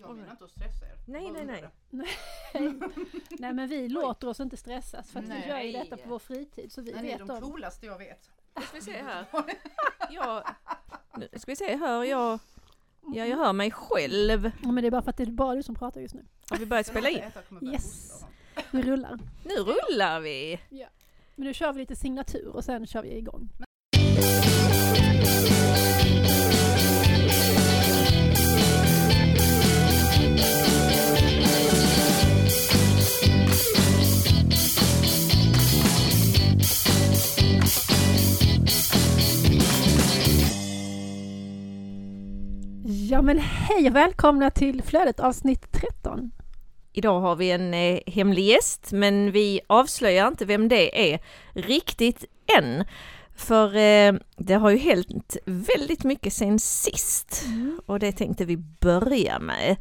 Jag menar inte att stressa er. Nej, nej, nej. Nej men vi låter oss inte stressas för att vi Nej. gör ju detta på vår fritid så vi Nej, Ni är vet de om. coolaste jag vet. Nu ska vi se här. Jag, nu ska vi se, hör jag... Ja, jag hör mig själv. Ja, men det är bara för att det är bara du som pratar just nu. Har vi börjat spela in? Yes. Vi rullar. Nu rullar vi! Men nu kör vi lite signatur och sen kör vi igång. Ja men hej och välkomna till Flödet avsnitt 13. Idag har vi en eh, hemlig gäst, men vi avslöjar inte vem det är riktigt än. För eh, det har ju hänt väldigt mycket sen sist och det tänkte vi börja med.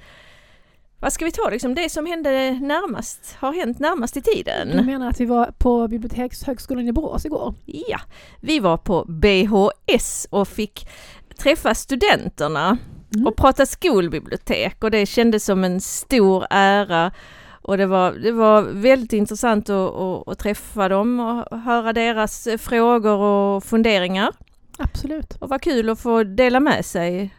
Vad ska vi ta liksom det som hände närmast, har hänt närmast i Du tiden? menar att vi var på Bibliotekshögskolan i Borås igår? Ja, vi var på BHS och fick träffa studenterna Mm. och prata skolbibliotek och det kändes som en stor ära. Och det var, det var väldigt intressant att, att, att träffa dem och höra deras eh, frågor och funderingar. Absolut. Och vad kul att få dela med sig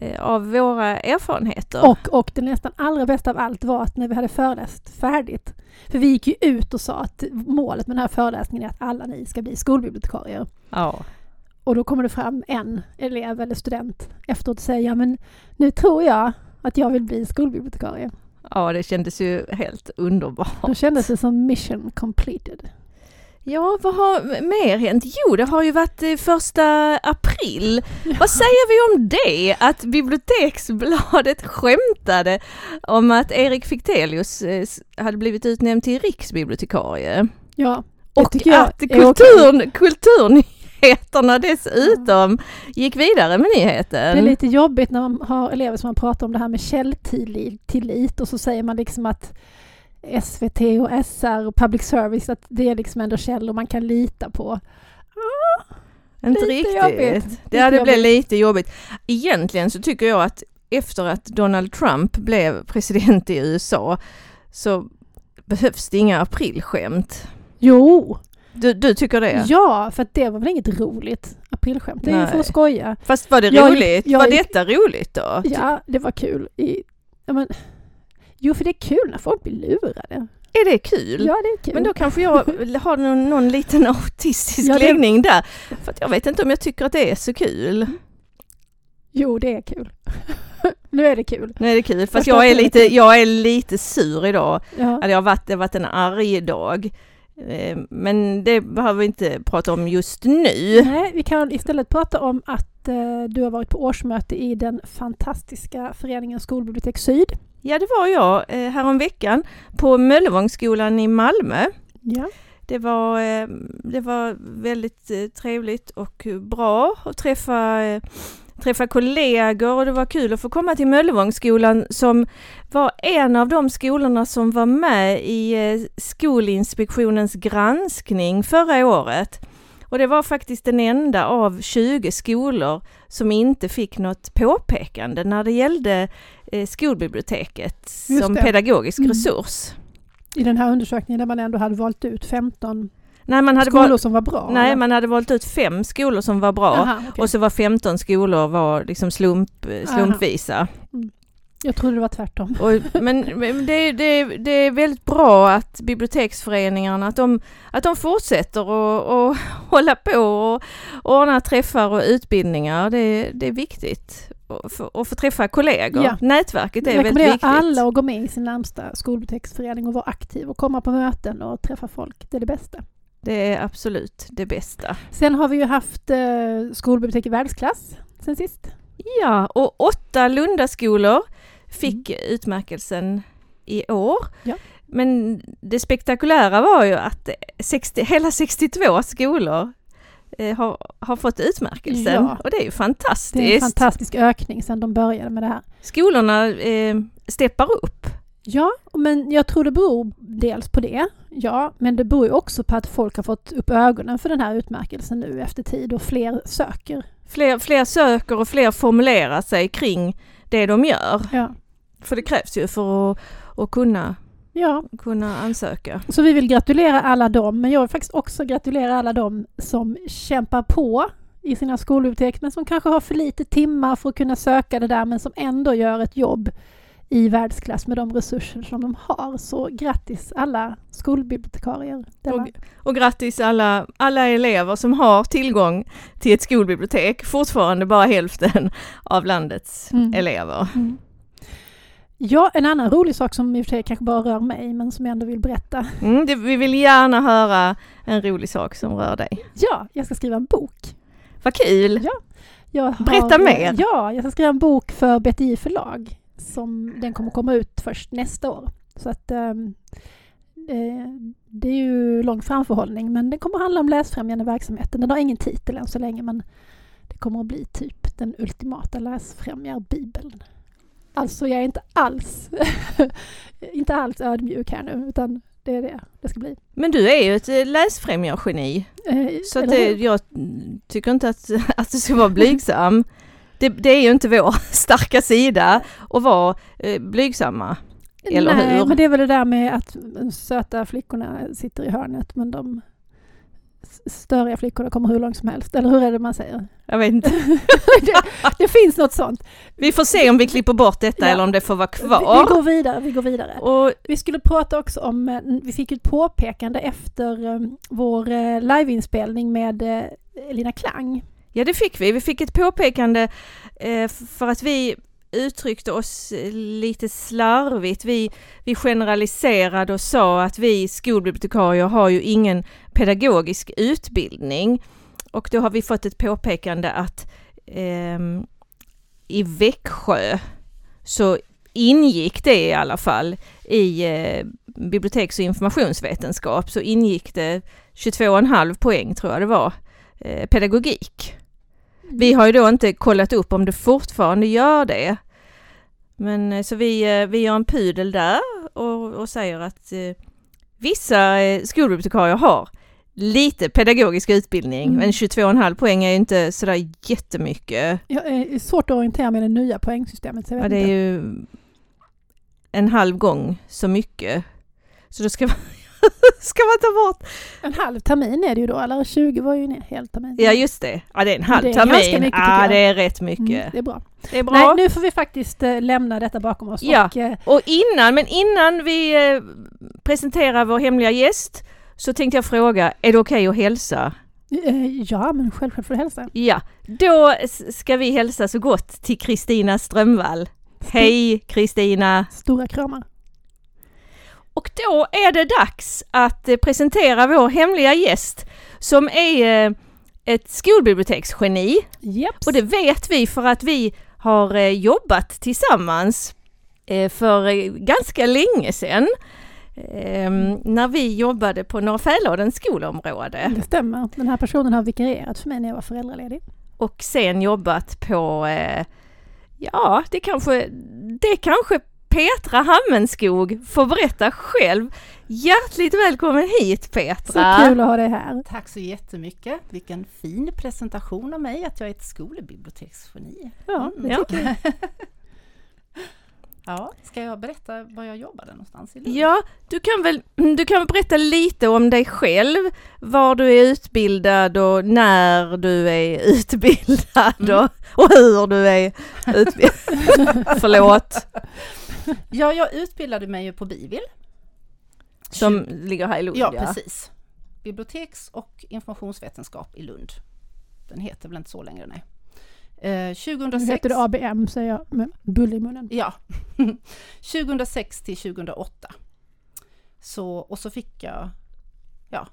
eh, av våra erfarenheter. Och, och det nästan allra bästa av allt var att när vi hade föreläst färdigt, för vi gick ju ut och sa att målet med den här föreläsningen är att alla ni ska bli skolbibliotekarier. Ja, Och då kommer det fram en elev eller student efteråt och säger ja men nu tror jag att jag vill bli skolbibliotekarie. ja, det kändes ju helt underbart. Då kändes det som mission completed. Ja, vad har mer hänt? Jo, det har ju varit eh, första april. Vad säger vi om det? Att Biblioteksbladet skämtade om att Erik Fichtelius eh, hade blivit utnämnd till riksbibliotekarie. Ja, det Och tycker jag att är kultur, kulturnyheterna dessutom gick vidare med nyheten. Det är lite jobbigt när man har elever som man pratar om det här med källtillit och så säger man liksom att SVT och SR och public service att det är liksom ändå källor man kan lita på. Inte lite riktigt. jobbigt. Det Lite blivit jobbigt. lite jobbigt. Egentligen så tycker jag att efter att Donald Trump blev president i USA så behövs det inga aprilskämt. Jo, Du, du tycker det? ja, för det var väl inget roligt aprilskämt. Det är ju för att skoja. Fast var det Jag- roligt? jag- var detta roligt då? Ja, det var kul. I, ja, men, jo, för det är kul när folk blir lurade. Är det kul? Ja, det är kul. Men då kanske jag har någon, någon liten autistisk Ja, det- läggning där. För jag vet inte om jag tycker att det är så kul. Jo, det är kul. nu är det kul. Nu är det kul, fast Första jag är, lite, jag är lite sur idag. Ja. Eller jag har varit, det har varit en arg dag. Eh, Men det behöver vi inte prata om just nu. Nej, vi kan istället prata om att eh, du har varit på årsmöte i den fantastiska föreningen Skolbibliotek Syd. Ja, det var jag eh, häromveckan på Möllevångsskolan i Malmö. Ja. Det var, det var väldigt trevligt och bra att träffa, träffa kollegor och det var kul att få komma till Möllevångsskolan som var en av de skolorna som var med i eh, Skolinspektionens granskning förra året. Och det var faktiskt den enda av 20 skolor som inte fick något påpekande när det gällde eh, skolbiblioteket som pedagogisk Mm. resurs. I den här undersökningen där man ändå hade valt ut 15 Nej, man hade skolor valt, som var bra. nej, eller? man hade valt ut fem skolor som var bra Aha, okej. och så var 15 skolor var liksom slump, slumpvisa. Jag trodde det var tvärtom. Och, men det, det, det är väldigt bra att biblioteksföreningarna att de, att de fortsätter och, och hålla på och ordna träffar och utbildningar. Det, det är viktigt. Och få, och få träffa kollegor. Ja. Nätverket är Jag väldigt viktigt. alla att gå med i sin närmsta skolbiblioteksförening och vara aktiv och komma på möten och träffa folk. Det är det bästa. Det är absolut det bästa. Sen har vi ju haft eh, skolbibliotek i världsklass sen sist. Ja, och åtta Lundaskolor fick utmärkelsen i år. Ja. Men det spektakulära var ju att 60, hela 62 skolor eh, har, har fått utmärkelsen. Ja. Och det är ju Det är en fantastiskt. fantastisk ökning sedan de började med det här. Skolorna eh, steppar upp. Ja, men jag tror det beror dels på det. Ja, men det beror ju också på att folk har fått upp ögonen för den här utmärkelsen nu efter tid och fler söker. Fler, fler söker och fler formulerar sig kring det de gör. Ja. För det krävs ju för att, att kunna, Ja, kunna ansöka. så vi vill gratulera alla dem, men jag vill faktiskt också gratulera alla dem som kämpar på i sina skolbibliotek, men som kanske har för lite timmar för att kunna söka det där, men som ändå gör ett jobb i världsklass med de resurser som de har. Så grattis alla skolbibliotekarier. Och, och grattis alla, alla elever som har tillgång till ett skolbibliotek. Fortfarande bara hälften av landets Mm. elever. Mm. Ja, en annan rolig sak som i och för sig kanske bara rör mig, men som jag ändå vill berätta. Mm, det, vi vill gärna höra en rolig sak som rör dig. Ja, jag ska skriva en bok. Vad kul! Ja. Har, Berätta mer. Ja, jag ska skriva en bok för BTI förlag. Som, den kommer komma ut först nästa år. Så att ehm, eh, det är ju lång framförhållning men det kommer handla om läsfrämjande verksamheten. Den har ingen titel än så länge men det kommer att bli typ den ultimata läsfrämjarbibeln. Alltså jag är inte alls, inte alls ödmjuk här nu utan det är det det ska bli. Men du är ju ett eh, läsfrämjargeni. Eh, Så det, jag tycker inte att, att du ska vara blygsam. Det, det är ju inte vår starka sida att vara eh, blygsamma. eller Nej, hur? men det är väl det där med att söta flickorna sitter i hörnet men de störiga flickorna kommer hur långt som helst. Eller hur är det man säger? Jag vet inte. det, det finns något sånt. Vi får se om vi klipper bort detta Ja. eller om det får vara Vi, vi kvar. går vidare, vi går vidare. Och Vi skulle prata också om, eh, vi fick ett påpekande efter eh, vår liveinspelning med Lina Klang. Ja, det fick vi. Vi fick ett påpekande eh, för att vi uttryckte oss eh, lite slarvigt. Vi, vi generaliserade och sa att vi skolbibliotekarier har ju ingen pedagogisk utbildning. Och då har vi fått ett påpekande att eh, i Växjö så ingick det i alla fall i eh, biblioteks och informationsvetenskap så ingick det 22,5 poäng tror jag det var eh, pedagogik. Vi har ju då inte kollat upp om det fortfarande gör det. Men eh, så vi, eh, vi gör en pudel där och, och säger att eh, vissa eh, skolbibliotekarier har lite pedagogisk utbildning Mm. men 22,5 poäng är ju inte sådär jättemycket. Ja, det är svårt att orientera med det nya poängsystemet. Ja, det är ju en halv gång så mycket. Så då ska ska man ta bort. En halv termin är det ju då, eller 20 var ju en hel termin. Ja just det, ja det är en halv Det är termin. mycket, ja det är rätt mycket. Mm, det är bra. Det är bra. Nej, nu får vi faktiskt eh, lämna detta bakom oss. Ja. Och, eh, Och innan, men innan vi eh, presenterar vår hemliga gäst så tänkte jag fråga, är det okej att hälsa? eh, ja, men självklart får du hälsa. Ja, då ska vi hälsa så gott till Kristina Strömvall. Hej Kristina! Stora kramar. Och då är det dags att eh, presentera vår hemliga gäst som är eh, ett skolbiblioteksgeni. Jeps. Och det vet vi för att vi har eh, jobbat tillsammans för ganska länge sedan. Eh, när vi jobbade på Norra Fäladens skolområde Det stämmer. Den här personen har vikarierat för mig när jag var föräldraledig. och sen jobbat på, ja det kanske, det kanske Petra Hammenskog får berätta själv. Hjärtligt välkommen hit Så Petra! kul att ha dig här. Tack så jättemycket. Vilken fin presentation av mig, att jag är ett skolbiblioteksgeni. Ja, det Ja. Ja, ska jag berätta var jag jobbade någonstans i Lund? Ja, du kan väl du kan väl berätta lite om dig själv, var du är utbildad och när du är utbildad Mm. och, och hur du är utbildad. Förlåt, Ja, jag utbildade mig ju på Bivil. som ligger här i Lund. Ja, precis. Biblioteks och informationsvetenskap i Lund. Den heter väl inte så längre, nej. Eh, Nu 2006... heter det ABM säger jag med bull i munnen. Ja. 2006 till 2008. Så, och så fick jag, ja.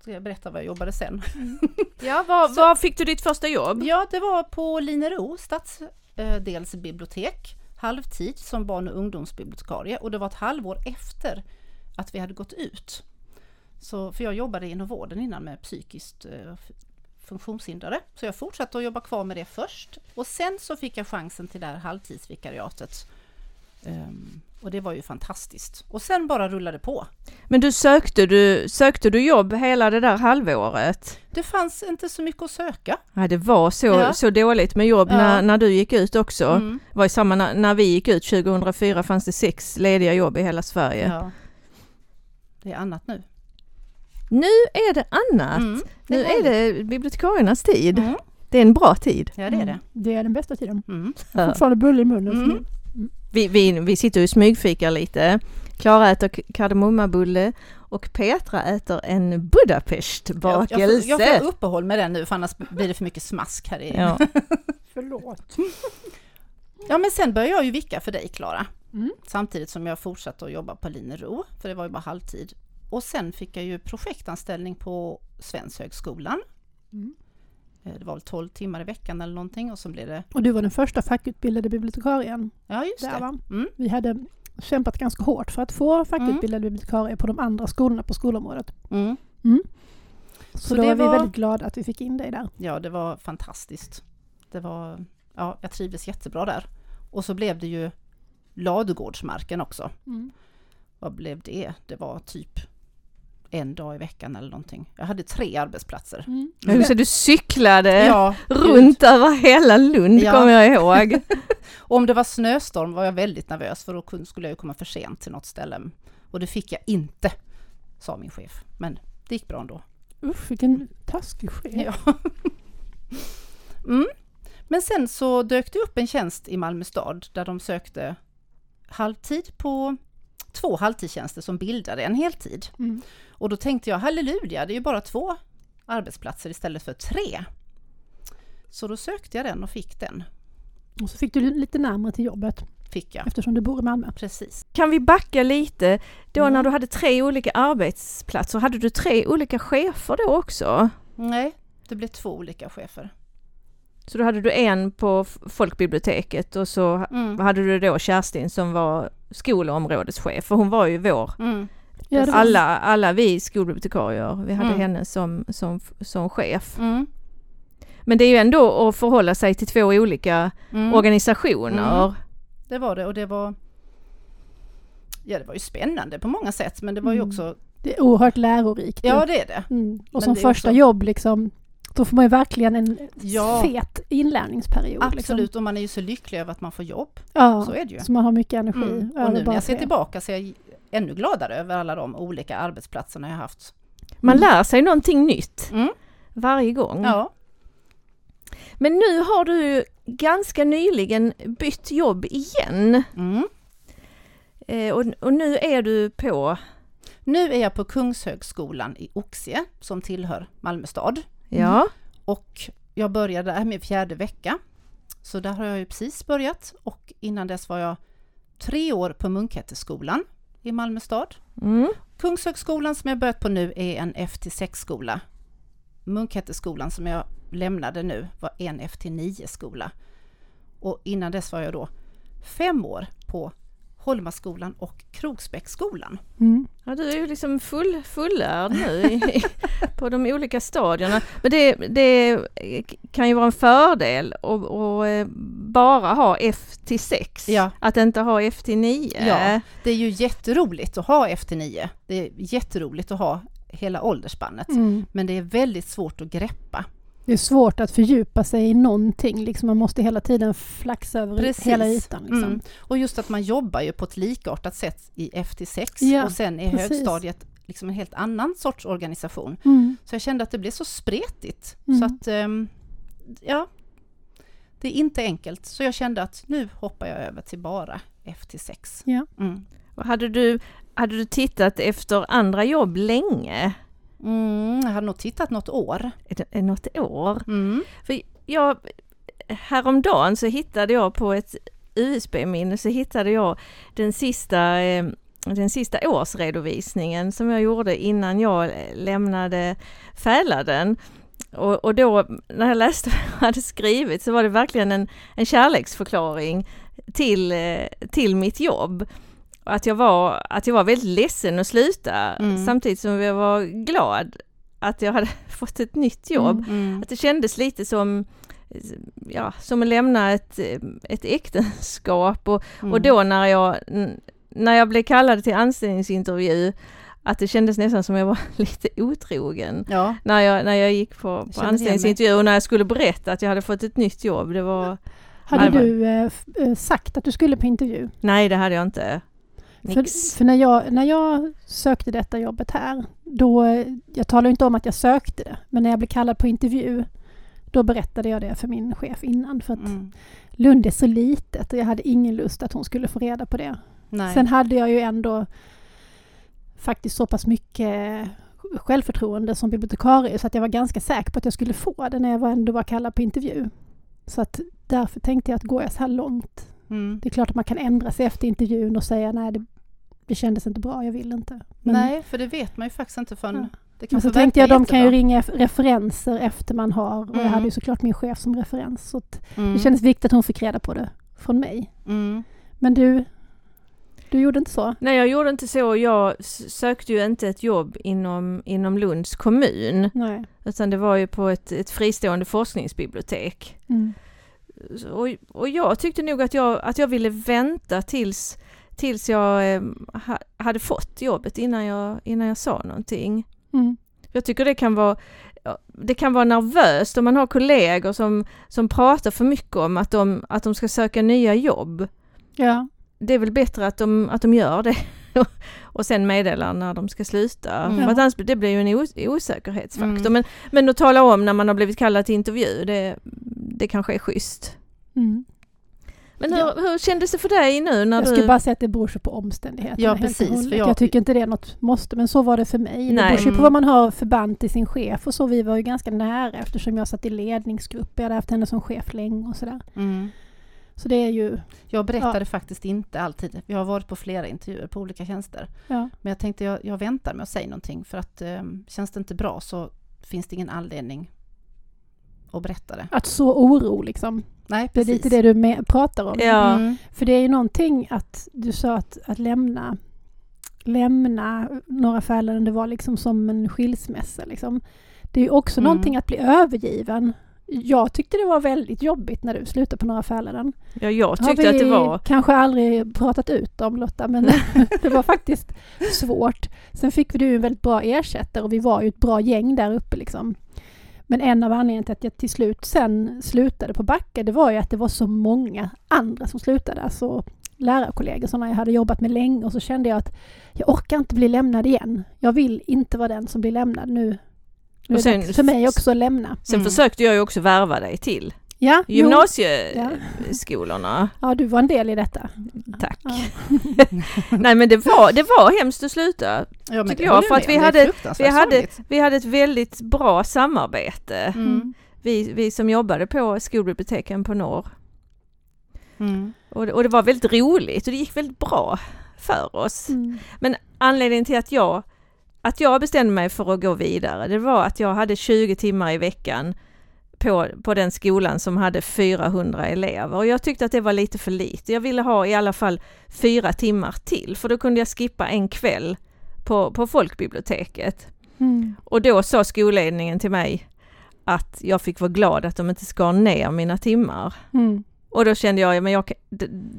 Ska jag berätta vad jag jobbade sen? Ja, var, Så- var fick du ditt första jobb? Ja, det var på Linero stadsdelsbibliotek, halvtid som barn och ungdomsbibliotekarie och det var ett halvår efter att vi hade gått ut. Så, för jag jobbade inom vården innan med psykiskt eh, funktionshindrade. Så jag fortsatte att jobba kvar med det först och sen så fick jag chansen till det här halvtidsvikariatet Ehm, och det var ju fantastiskt. Och sen bara rullade på. Men du sökte du, sökte du jobb hela det där halvåret? Det fanns inte så mycket att söka. Nej, det var så, Ja. så dåligt med jobb Ja. när, när du gick ut också. Mm. Det var ju samma när, när vi gick ut 2004 fanns det sex lediga jobb i hela Sverige. Ja. Det är annat nu. Nu är det annat. Mm, nu är det bibliotekariernas tid. Mm. Det är en bra tid. Ja, det är det. Mm. Det är den bästa tiden. Mm. Fortfarande bulle i munnen. Vi, vi, vi sitter och smygfikar lite. Klara äter kardemummabulle och Petra äter en Jag, jag, Budapestbakelse. får, jag får uppehåll med den nu för annars blir det för mycket smask här i. Ja. Förlåt. Ja men sen började jag ju vicka för dig Klara. Mm. Samtidigt som jag fortsatte att jobba på Linnero, för det var ju bara halvtid. Och sen fick jag ju projektanställning på Svenshögskolan. Mm. Eh, Det var väl 12 timmar i veckan eller någonting och så blev det, Och du var den första fackutbildade bibliotekarien ja just där det. Mm. Vi hade kämpat ganska hårt för att få fackutbildade bibliotekarier på de andra skolorna på skolområdet. Mm. Så, Så då var vi väldigt glada att vi fick in dig där. Ja det var fantastiskt. Det var, ja jag trivdes jättebra där. Och så blev det ju ladugårdsmarken också. Vad blev det? Det var typ en dag i veckan eller någonting. Jag hade tre arbetsplatser. Mm. Ja, Så du cyklade Ja, runt över hela Lund Ja. kommer jag ihåg. Och om det var snöstorm var jag väldigt nervös för då skulle jag ju komma för sent till något ställe. Och det fick jag inte, sa min chef. Men det gick bra ändå. Usch, vilken taskig chef. Ja. Mm. Men sen så dök det upp en tjänst i Malmö stad där de sökte halvtid på två halvtidstjänster som bildade en heltid. Mm. Och då tänkte jag halleluja, det är ju bara två arbetsplatser istället för tre. Så då sökte jag den och fick den. Och så fick du lite närmare till jobbet Fick jag. eftersom du bor i Malmö. Precis. Kan vi backa lite? Då Mm. när du hade tre olika arbetsplatser, hade du tre olika chefer då också? Nej, det blev två olika chefer. Så då hade du en på folkbiblioteket och så Mm. hade du då Kerstin som var skolområdeschef, för hon var ju vår. Mm. Ja, Alla, alla vi skolbibliotekarier, vi hade Mm. henne som, som, som chef. Mm. Men det är ju ändå att förhålla sig till två olika Mm. organisationer. Mm. Det var det och det var Ja det var ju spännande på många sätt men det var ju också Det är oerhört lärorikt. Ja det är det. Mm. Och Men som det första också- jobb liksom, då får man ju verkligen en Ja. fet inlärningsperiod. Liksom. Absolut och man är ju så lycklig över att man får jobb. Ja, Så är det ju. så man har mycket energi. Mm. Och nu när jag ser tillbaka så är jag ännu gladare över alla de olika arbetsplatserna jag haft. Man Mm. lär sig någonting nytt Mm. varje gång. Ja. Men nu har du ganska nyligen bytt jobb igen. Mm. Eh, och, och nu är du på, Nu är jag på Kungshögskolan i Oxie som tillhör Malmö stad. Ja, Och jag började där med fjärde vecka. Så där har jag ju precis börjat och innan dess var jag tre år på Munkhätteskolan i Malmö stad. mm, Kungshögskolan som jag börjat på nu är en FT6-skola. Munkhätteskolan som jag lämnade nu var en FT9-skola. Och innan dess var jag då fem år på Holmaskolan och Kroksbäcksskolan. Mm. ja du är ju liksom full, fullärd nu i, på de olika stadierna. Men det, det kan ju vara en fördel att att, eh, bara ha F till 6, Ja. att inte ha F till 9. Ja. Det är ju jätteroligt att ha FT9. Det är jätteroligt att ha hela åldersspannet. Mm. Men det är väldigt svårt att greppa. Det är svårt att fördjupa sig i någonting. Liksom man måste hela tiden flaxa över Precis. hela ytan. Liksom. Mm. Och just att man jobbar ju på ett likartat sätt i FT6 Ja, och sen i precis. högstadiet liksom en helt annan sorts organisation. Mm. Så jag kände att det blev så spretigt. Mm. Så att, ehm, ja, det är inte enkelt. Så jag kände att nu hoppar jag över till bara FT6. Ja. Mm. Och Hade du, hade du tittat efter andra jobb länge? Mm, jag hade nog tittat något år. Något år? Mm. För jag, häromdagen så hittade jag på ett USB-minne så hittade jag den sista, eh, den sista årsredovisningen som jag gjorde innan jag lämnade Fäladen. Och, och då när jag läste vad jag hade skrivit så var det verkligen en, en kärleksförklaring till, eh, till mitt jobb. Och Att jag, var, att jag var väldigt ledsen att sluta Mm. samtidigt som jag var glad att jag hade fått ett nytt jobb. Mm. Att det kändes lite som ja, som att lämna ett, ett äktenskap och, Mm. och då när jag, när jag blev kallad till anställningsintervju att det kändes nästan som jag var lite otrogen Ja, när jag, när jag gick på, på anställningsintervju och när jag skulle berätta att jag hade fått ett nytt jobb. Det var, Hade du eh, eh, sagt att du skulle på intervju? nej det hade jag inte. För, för när, jag, när jag sökte detta jobbet här, då, jag talade inte om att jag sökte det, men när jag blev kallad på intervju, då berättade jag det för min chef innan. För att mm. Lund är så litet och jag hade ingen lust att hon skulle få reda på det. nej. Sen hade jag ju ändå faktiskt så pass mycket självförtroende som bibliotekarie så att jag var ganska säker på att jag skulle få det när jag ändå var kallad på intervju. Så att därför tänkte jag att går jag så här långt, Mm. det är klart att man kan ändra sig efter intervjun och säga nej det, det kändes inte bra, jag vill inte. Men, Nej, för det vet man ju faktiskt inte förrän Ja. det kan men så tänkte jag de kan ju jättebra. ringa referenser efter man har och jag Mm. hade ju såklart min chef som referens. Så att Mm. det kändes viktigt att hon fick reda på det från mig. Mm. Men du, du gjorde inte så? Nej jag gjorde inte så. Jag sökte ju inte ett jobb inom, inom Lunds kommun. Nej. Utan det var ju på ett, ett fristående forskningsbibliotek. Mm. Och, och jag tyckte nog att jag, att jag ville vänta tills, tills jag eh, ha, hade fått jobbet innan jag, innan jag sa någonting. Mm. Jag tycker det kan vara det kan vara nervöst om man har kollegor som, som pratar för mycket om att de, att de ska söka nya jobb. Ja. Det är väl bättre att de, att de gör det och sen meddelar när de ska sluta. Mm. För annars, det blir ju en os osäkerhetsfaktor. Mm. Men, men att tala om när man har blivit kallad till intervju, det, det kanske är schysst. Mm. Men hur, Ja. hur kändes det för dig nu när Jag du... skulle bara säga att det beror sig på omständigheterna. Ja, precis, för jag- jag tycker inte det är något måste, men så var det för mig. Det Nej. beror ju på Mm. vad man har för band till sin chef och så. Vi var ju ganska nära eftersom jag satt i ledningsgrupp. Jag hade haft henne som chef länge och sådär. Mm. Så det är ju, Jag berättade faktiskt inte alltid. Jag har varit på flera intervjuer på olika tjänster. ja. Men jag tänkte jag, jag väntar med att säga någonting för att eh, känns det inte bra så finns det ingen anledning att berätta det. Att så oro liksom. Nej, Det är precis. lite det du med, pratar om. Ja. Mm. För det är ju någonting att du sa att, att lämna lämna några fallen, det var liksom som en skilsmässa. Liksom. Det är ju också Mm. någonting att bli övergiven. Jag tyckte det var väldigt jobbigt när du slutade på några fallen. Ja, jag har tyckte vi att det var... kanske aldrig pratat ut om Lotta, men det var faktiskt svårt. Sen fick vi du en väldigt bra ersättare och vi var ju ett bra gäng där uppe liksom. Men en av anledningarna till att jag till slut sen slutade på Backa, det var ju att det var så många andra som slutade. Alltså lärarkollegor som jag hade jobbat med länge och så kände jag att jag orkar inte bli lämnad igen. Jag vill inte vara den som blir lämnad nu. Nu är det för mig också att lämna. Sen Mm. försökte jag ju också värva dig till Ja, gymnasieskolorna. ja, du var en del i detta. Tack. Ja. Nej men det var, det var hemskt att sluta. Ja, men Tycker jag, för att vi hade- vi hade-. Vi hade ett väldigt bra samarbete. Mm. Vi, vi som jobbade på skolbiblioteken på Norr. Mm. Och, det- och det var väldigt roligt och det gick väldigt bra för oss. Mm. Anledningen till att jag, att jag bestämde mig för att gå vidare, det var att jag hade 20 timmar i veckan på, på den skolan som hade 400 elever och jag tyckte att det var lite för lite. Jag ville ha i alla fall fyra timmar till för då kunde jag skippa en kväll på, på folkbiblioteket. Mm. Och då sa skolledningen till mig att jag fick vara glad att de inte skar ner mina timmar. Mm. Och då kände jag, ja, men jag,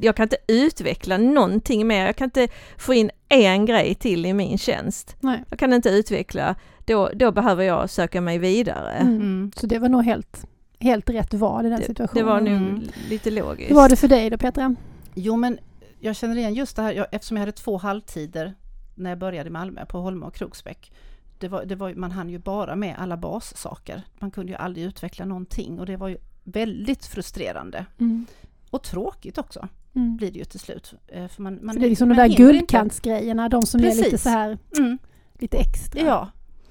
jag kan inte utveckla någonting mer. Jag kan inte få in en grej till i min tjänst. Nej. Jag kan inte utveckla. Då, då behöver jag söka mig vidare. Mm. Mm. Så det var nog helt, helt rätt val i den Det, situationen. det var nog Mm. lite logiskt. Hur var det för dig då Petra? Jo, men jag känner igen just det här, jag, eftersom jag hade två halvtider när jag började i Malmö på Holma och Kroksbäck. Det var, det var, man hann ju bara med alla bassaker. Man kunde ju aldrig utveckla någonting och det var ju väldigt frustrerande. Mm. Och tråkigt också Mm. blir det ju till slut. Eh, För man, man, det är liksom de man där hinner inte. guldkantsgrejerna, de som är lite Precis. så här, Mm, lite extra. ja,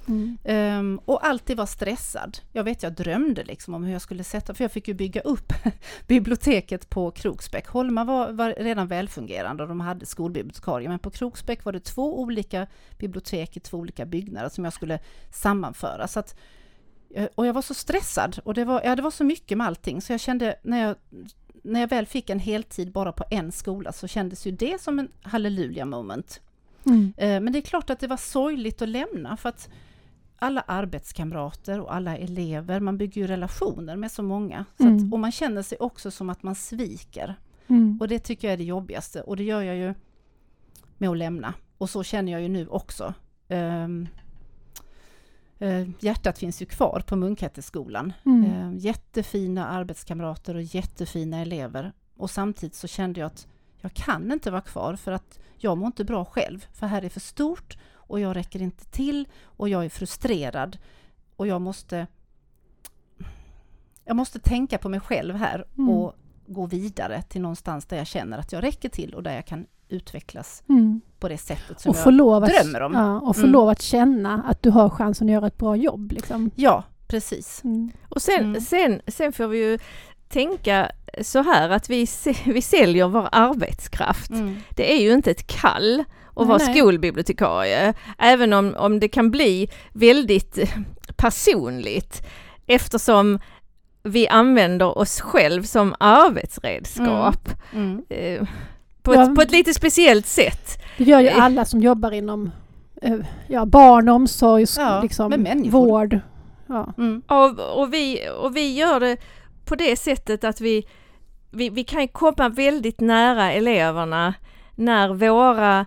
Mm. Ehm, och alltid var stressad. Jag vet, jag drömde liksom om hur jag skulle sätta, för jag fick ju bygga upp biblioteket på Kroksbäck. Holma var, var redan välfungerande och de hade skolbibliotekarie, men på Kroksbäck var det två olika bibliotek i två olika byggnader som jag skulle sammanföra. Så att, och jag var så stressad och det var, ja, det var så mycket med allting så jag kände när jag, när jag väl fick en heltid bara på en skola så kändes ju det som en halleluja moment. Mm. Eh, Men det är klart att det var sorgligt att lämna för att alla arbetskamrater och alla elever, man bygger ju relationer med så många. Så Mm. att, och man känner sig också som att man sviker. Mm. Och det tycker jag är det jobbigaste och det gör jag ju med att lämna. Och så känner jag ju nu också. Ehm, eh, hjärtat finns ju kvar på Munkhätteskolan. Mm. Eh, jättefina arbetskamrater och jättefina elever. Och samtidigt så kände jag att jag kan inte vara kvar för att jag mår inte bra själv. För här är för stort och jag räcker inte till och jag är frustrerad. Och jag måste jag måste tänka på mig själv här Mm. och gå vidare till någonstans där jag känner att jag räcker till och där jag kan utvecklas Mm. på det sättet som Och jag... lov att, drömmer om. Ja, och få Mm. lov att känna att du har chansen att göra ett bra jobb. Liksom. Ja, precis. Mm. Och sen, Mm. sen, sen får vi ju tänka så här att vi, vi säljer vår arbetskraft. Mm. Det är ju inte ett kall att vara nej. skolbibliotekarie, även om, om det kan bli väldigt personligt eftersom vi använder oss själv som arbetsredskap Mm. eh, på, Ja. ett, på ett lite speciellt sätt. Det gör ju Eh. alla som jobbar inom eh, ja, barn, omsorg, Ja, liksom, vård. Ja. Mm. Och, och, vi, och vi gör det på det sättet att vi, vi, vi kan komma väldigt nära eleverna när våra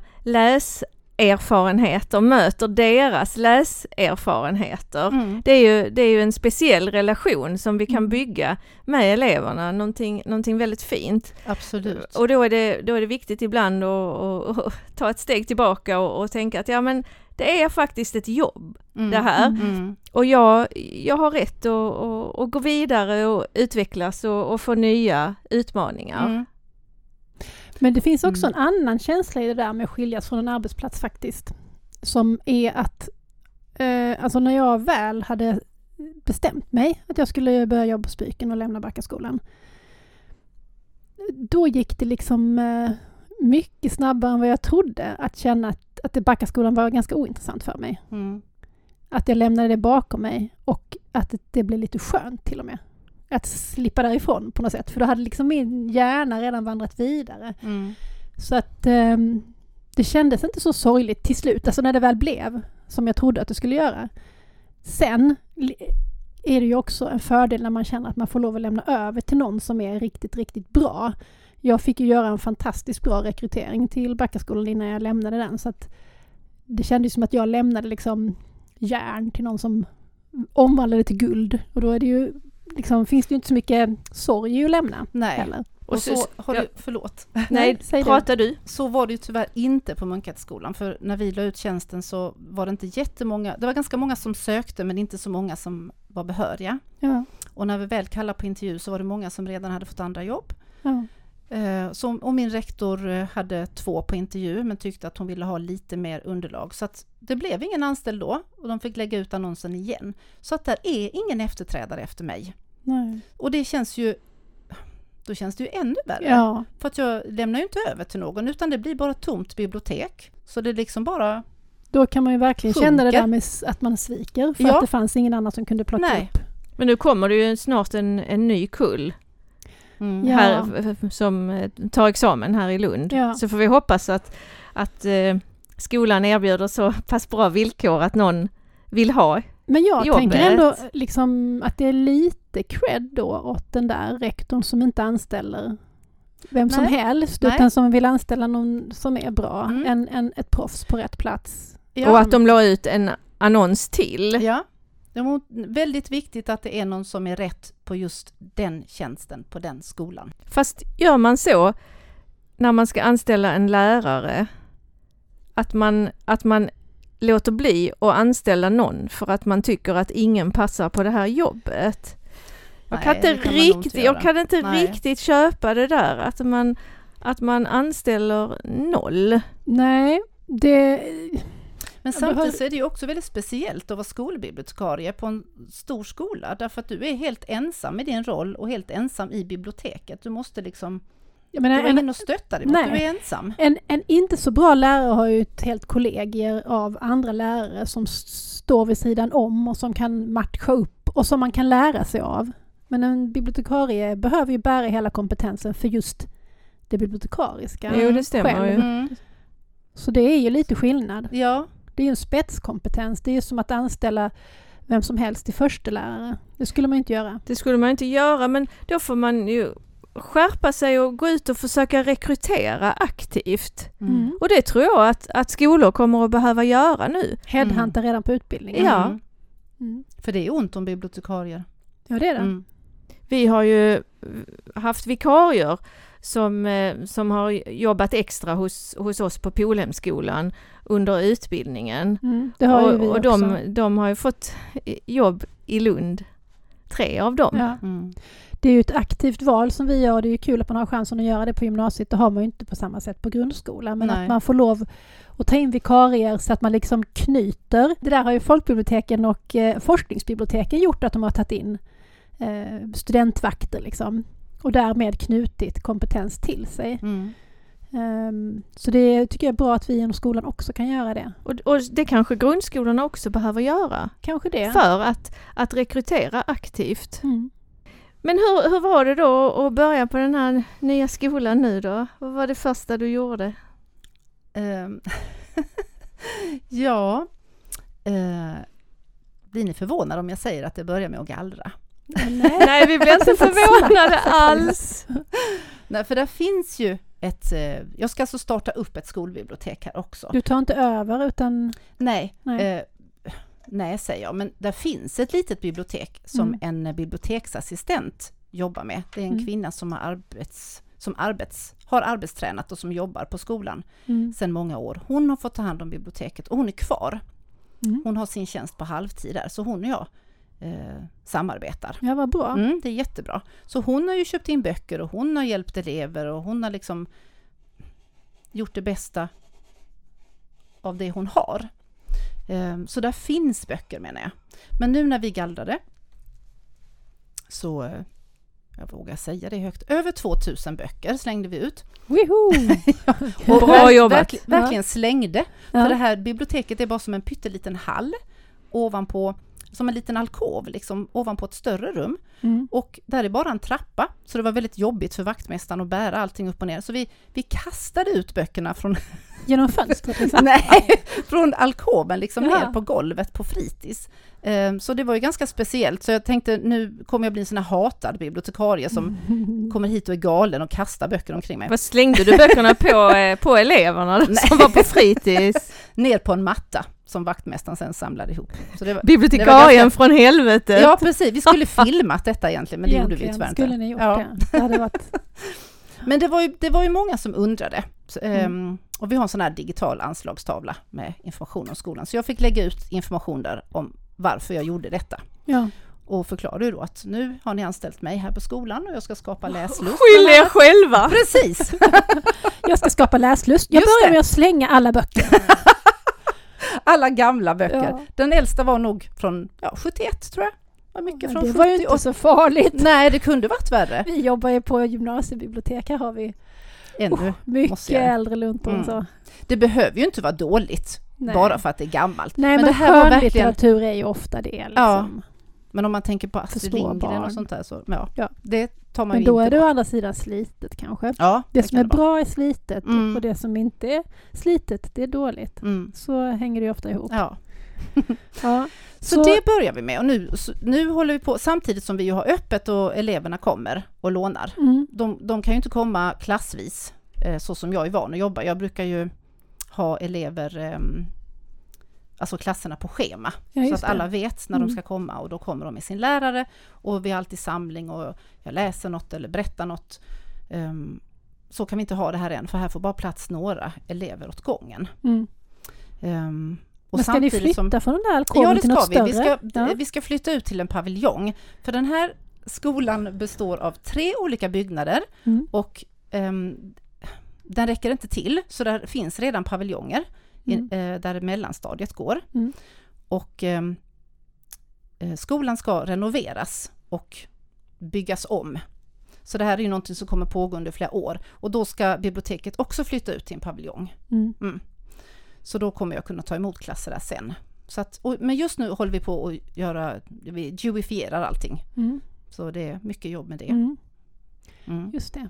läserfarenheter möter deras läserfarenheter. Mm. Det är, ju, det är ju en speciell relation som vi kan Mm. bygga med eleverna, någonting, någonting väldigt fint. Absolut. Och då är det, då är det viktigt ibland att, ta ett steg tillbaka och, och tänka att ja men det är faktiskt ett jobb Mm. det här. Mm. och jag, jag har rätt att, att, att gå vidare och utvecklas och, och få nya utmaningar. Men det finns också Mm. en annan känsla i det där med att skiljas från en arbetsplats faktiskt. Som är att, eh, alltså när jag väl hade bestämt mig att jag skulle börja jobba på Spyken och lämna Backaskolan. Då gick det liksom eh, mycket snabbare än vad jag trodde att känna att, att Backaskolan var ganska ointressant för mig. Mm. Att jag lämnade det bakom mig och att det, det blev lite skönt till och med. Att slippa därifrån på något sätt. För då hade liksom min hjärna redan vandrat vidare. Mm. Så att ehm, det kändes inte så sorgligt till slut, alltså när det väl blev som jag trodde att det skulle göra. Sen är det ju också en fördel när man känner att man får lov att lämna över till någon som är riktigt, riktigt bra. Jag fick ju göra en fantastiskt bra rekrytering till Backaskolan innan jag lämnade den så att det kändes som att jag lämnade liksom järn till någon som omvandlade till guld och då är det ju liksom, finns det ju inte så mycket sorg att lämna Nej, heller. och så har du, förlåt. Nej, det. pratar du? Så var det ju tyvärr inte på Munkhätteskolan, för när vi la ut tjänsten så var det inte jättemånga, det var ganska många som sökte men inte så många som var behöriga. Ja, Och när vi väl kallade på intervju så var det många som redan hade fått andra jobb. ja. Eh, Så, och min rektor eh, hade två på intervju men tyckte att hon ville ha lite mer underlag. Så att det blev ingen anställd då och de fick lägga ut annonsen igen. Så att där är ingen efterträdare efter mig. Nej. Och det känns ju, då känns det ju ännu värre. Ja, För att jag lämnar ju inte över till någon utan det blir bara tomt bibliotek. Så det är liksom bara, Då kan man ju verkligen Sjunker. känna det där med att man sviker för Ja. att det fanns ingen annan som kunde plocka Nej. upp. Men nu kommer det ju snart en, en ny kull mm, här, som eh, tar examen här i Lund. Ja. Så får vi hoppas att, att eh, skolan erbjuder så pass bra villkor att någon vill ha. Men jag Jobbet. tänker ändå liksom att det är lite cred då åt den där rektorn som inte anställer vem som Nej. helst Nej. utan som vill anställa någon som är bra, Mm. en, en, ett proffs på rätt plats. Ja. Och att de la ut en annons till. Ja, det var väldigt viktigt att det är någon som är rätt på just den tjänsten på den skolan. Fast gör man så när man ska anställa en lärare att man, att man låter bli att anställa någon för att man tycker att ingen passar på det här jobbet. Jag Nej, kan nog inte riktigt, jag kan inte Nej. riktigt köpa det där att man, att man anställer noll. Nej, det... Men samtidigt så är det ju också väldigt speciellt att vara skolbibliotekarie på en stor skola därför att du är helt ensam i din roll och helt ensam i biblioteket. Du måste liksom, Jag menar, du har en, ingen att stötta dig Nej. du är ensam. En, en inte så bra lärare har ju ett helt kollegier av andra lärare som står vid sidan om och som kan matcha upp och som man kan lära sig av. Men en bibliotekarie behöver ju bära hela kompetensen för just det bibliotekariska Jo, det stämmer själv. ju. Mm. Så det är ju lite skillnad. Ja, Det är ju en spetskompetens. Det är ju som att anställa vem som helst till förstelärare. Det skulle man inte göra. Det skulle man inte göra men då får man ju skärpa sig och gå ut och försöka rekrytera aktivt. Mm. Och det tror jag att, att skolor kommer att behöva göra nu. Headhunta redan på utbildningen. Ja. Mm. Mm. För det är ont om bibliotekarier. Ja, det är det. Mm. Vi har ju haft vikarier som, eh, som har jobbat extra hos, hos oss på Polhemskolan under utbildningen. Mm. Det har ju och vi och de, de har ju fått jobb i Lund, tre av dem. Ja. Mm. Det är ju ett aktivt val som vi gör. Det är ju kul att man har chansen att göra det på gymnasiet. Det har man ju inte på samma sätt på grundskolan. Men Nej. att man får lov att ta in vikarier så att man liksom knyter. Det där har ju folkbiblioteken och eh, forskningsbiblioteken gjort att de har tagit in eh, studentvakter liksom. Och därmed knutit kompetens till sig. Mm. Ehm, så det tycker jag är bra att vi inom skolan också kan göra det. Och, och det kanske grundskolorna också behöver göra Kanske det. för att, att rekrytera aktivt. Mm. Men hur, hur var det då att börja på den här nya skolan nu då? Vad var det första du gjorde? Ehm, ja, eh, blir ni förvånade om jag säger att det börjar med att gallra? Nej. Nej, vi blev inte förvånade alls. Nej, för där finns ju ett... Eh, jag ska alltså starta upp ett skolbibliotek här också. Du tar inte över utan... Nej, Nej. Eh, nej säger jag, men där finns ett litet bibliotek som Mm. en biblioteksassistent jobbar med. Det är en Mm. kvinna som, har, arbets, som arbets, har arbetstränat och som jobbar på skolan Mm. sedan många år. Hon har fått ta hand om biblioteket och hon är kvar. Mm. Hon har sin tjänst på halvtid där, så hon och jag eh, samarbetar. Ja, vad bra. Mm, det är jättebra. Så hon har ju köpt in böcker och hon har hjälpt elever och hon har liksom gjort det bästa av det hon har. Ehm, Så där finns böcker menar jag. Men nu när vi gallrade så, eh, jag vågar säga det högt, över 2000 böcker slängde vi ut. Woho! Och Bra jobbat. verkli- verkligen slängde. För Ja. det här biblioteket är bara som en pytteliten hall ovanpå, som en liten alkov, liksom ovanpå ett större rum. Mm. Och där är bara en trappa, så det var väldigt jobbigt för vaktmästaren att bära allting upp och ner. Så vi, vi kastade ut böckerna från, Genom fönstret liksom? nej, från alkoven liksom Jaha. ner på golvet på fritids. Ehm, Så det var ju ganska speciellt. Så jag tänkte nu kommer jag bli en sån här hatad bibliotekarie som kommer hit och är galen och kastar böcker omkring mig. Vad slängde du böckerna på, eh, på eleverna som var på fritids? Ner på en matta som vaktmästaren sen samlade ihop. Så det var, Bibliotekarien ganska- från helvetet. Ja precis, vi skulle filmat detta egentligen men det gjorde vi tyvärr skulle inte. ni gjort Ja. det. Det hade varit... Men det var, ju, det var ju många som undrade. Så, Mm. ehm, och vi har en sån här digital anslagstavla med information om skolan. Så jag fick lägga ut information där om varför jag gjorde detta. Ja. Och förklarade ju då att nu har ni anställt mig här på skolan och jag ska skapa läslust. Skyll er själva! Precis! Jag ska skapa läslust. Jag Just börjar det. med att slänga alla böcker. Alla gamla böcker. Ja. Den äldsta var nog från ja, 71 tror jag. Var mycket från det 70 var ju inte så farligt. Nej, det kunde varit värre. Vi jobbar ju på gymnasiebibliotek. Här har vi Ännu. måste mycket äldre luntor Mm. så. Det behöver ju inte vara dåligt Nej. bara för att det är gammalt. Nej, men, det här var verkligen är ju ofta det. Liksom. Men om man tänker på Astrid Lindgren barn. och sånt där så ja, Ja. det tar man Men ju då är inte det å andra sidan slitet kanske. Ja, Det som kan är det bra är slitet Mm. och det som inte är slitet, det är dåligt. Mm. Så hänger det ju ofta ihop. Ja. Ja. Så, Så- det börjar vi med och nu, så, nu håller vi på samtidigt som vi ju har öppet och eleverna kommer och lånar. Mm. De, de kan ju inte komma klassvis eh, så som jag är van att jobba. Jag brukar ju ha elever, ehm, alltså klasserna på schema. Ja, så att alla det. vet när Mm. de ska komma och då kommer de med sin lärare och vi har alltid samling och jag läser något eller berättar något. Ehm, så kan vi inte ha det här än för här får bara plats några elever åt gången. Mm. Ehm, och Men ska ni flytta som- från den där alkoven Ja det till något vi. större? Vi ska, ja. vi ska flytta ut till en paviljong. För den här skolan består av tre olika byggnader Mm. och ehm, den räcker inte till så där finns redan paviljonger Mm. eh, där mellanstadiet går. Mm. Och ehm, eh, skolan ska renoveras och byggas om. Så det här är ju någonting som kommer pågå under flera år och då ska biblioteket också flytta ut till en paviljong. Mm. Så då kommer jag kunna ta emot klasser där sen. Så att, och, men just nu håller vi på att göra, vi dewifierar allting. Mm. Så det är mycket jobb med det. Mm. Mm. Just det.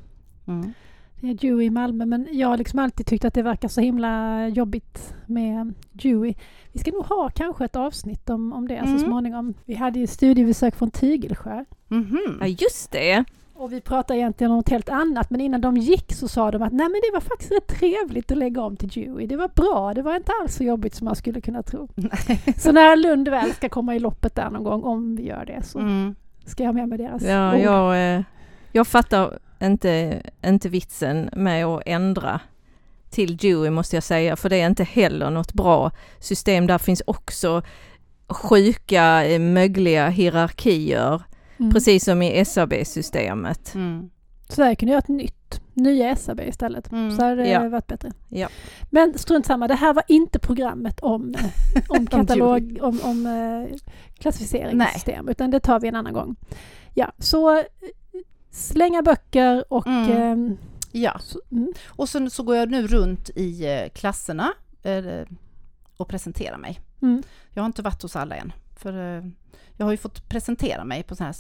Mm. Det är Dewey i Malmö men jag har liksom alltid tyckt att det verkar så himla jobbigt med Dewey. Vi ska nog ha kanske ett avsnitt om, om det Mm. så småningom. Vi hade ju studiebesök från Tygelsjö Mhm. Ja just det. och vi pratade egentligen om något helt annat men innan de gick så sa de att nej men det var faktiskt rätt trevligt att lägga om till Dewey. Det var bra, det var inte alls så jobbigt som man skulle kunna tro. Så när Lund väl ska komma i loppet där någon gång, om vi gör det, så Mm. ska jag ha med mig deras Ja, ord. jag, eh, jag fattar inte, inte vitsen med att ändra till Dewey måste jag säga, för det är inte heller något bra system. Där finns också sjuka, eh, mögliga hierarkier, Mm. precis som i SAB-systemet. Mm. Sverige kunde göra ett nytt, nya SAB istället. Mm. Så hade det Ja. varit bättre. Ja. Men strunt samma, det här var inte programmet om, eh, om katalog, om, om eh, klassificeringssystem, utan det tar vi en annan gång. Ja, så eh, slänga böcker och... Mm. ehm, Ja, så, mm, och sen så går jag nu runt i eh, klasserna eh, och presenterar mig. mm, Jag har inte varit hos alla än, för eh, jag har ju fått presentera mig på sådana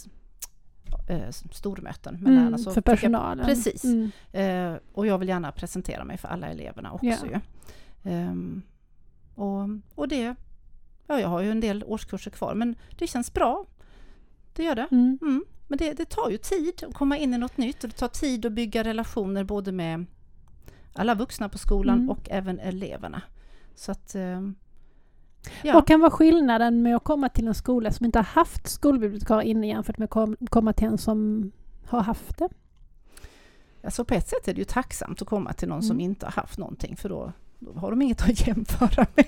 här eh, stormöten med lärarna. mm, Så för tycker jag- personalen. Precis. Mm, Eh, och jag vill gärna presentera mig för alla eleverna också Ja. ju. Ehm, och, och det, ja jag har ju en del årskurser kvar men det känns bra. Det gör det. mm, Mm. Men det, det tar ju tid att komma in i något nytt och det tar tid att bygga relationer både med alla vuxna på skolan Mm. och även eleverna. Så att, ehm, ja. Vad kan vara skillnaden med att komma till en skola som inte har haft skolbibliotekarie inne jämfört med att kom, komma till en som har haft det? Alltså på ett sätt är det ju tacksamt att komma till någon som Mm. inte har haft någonting för då, då har de inget att jämföra med.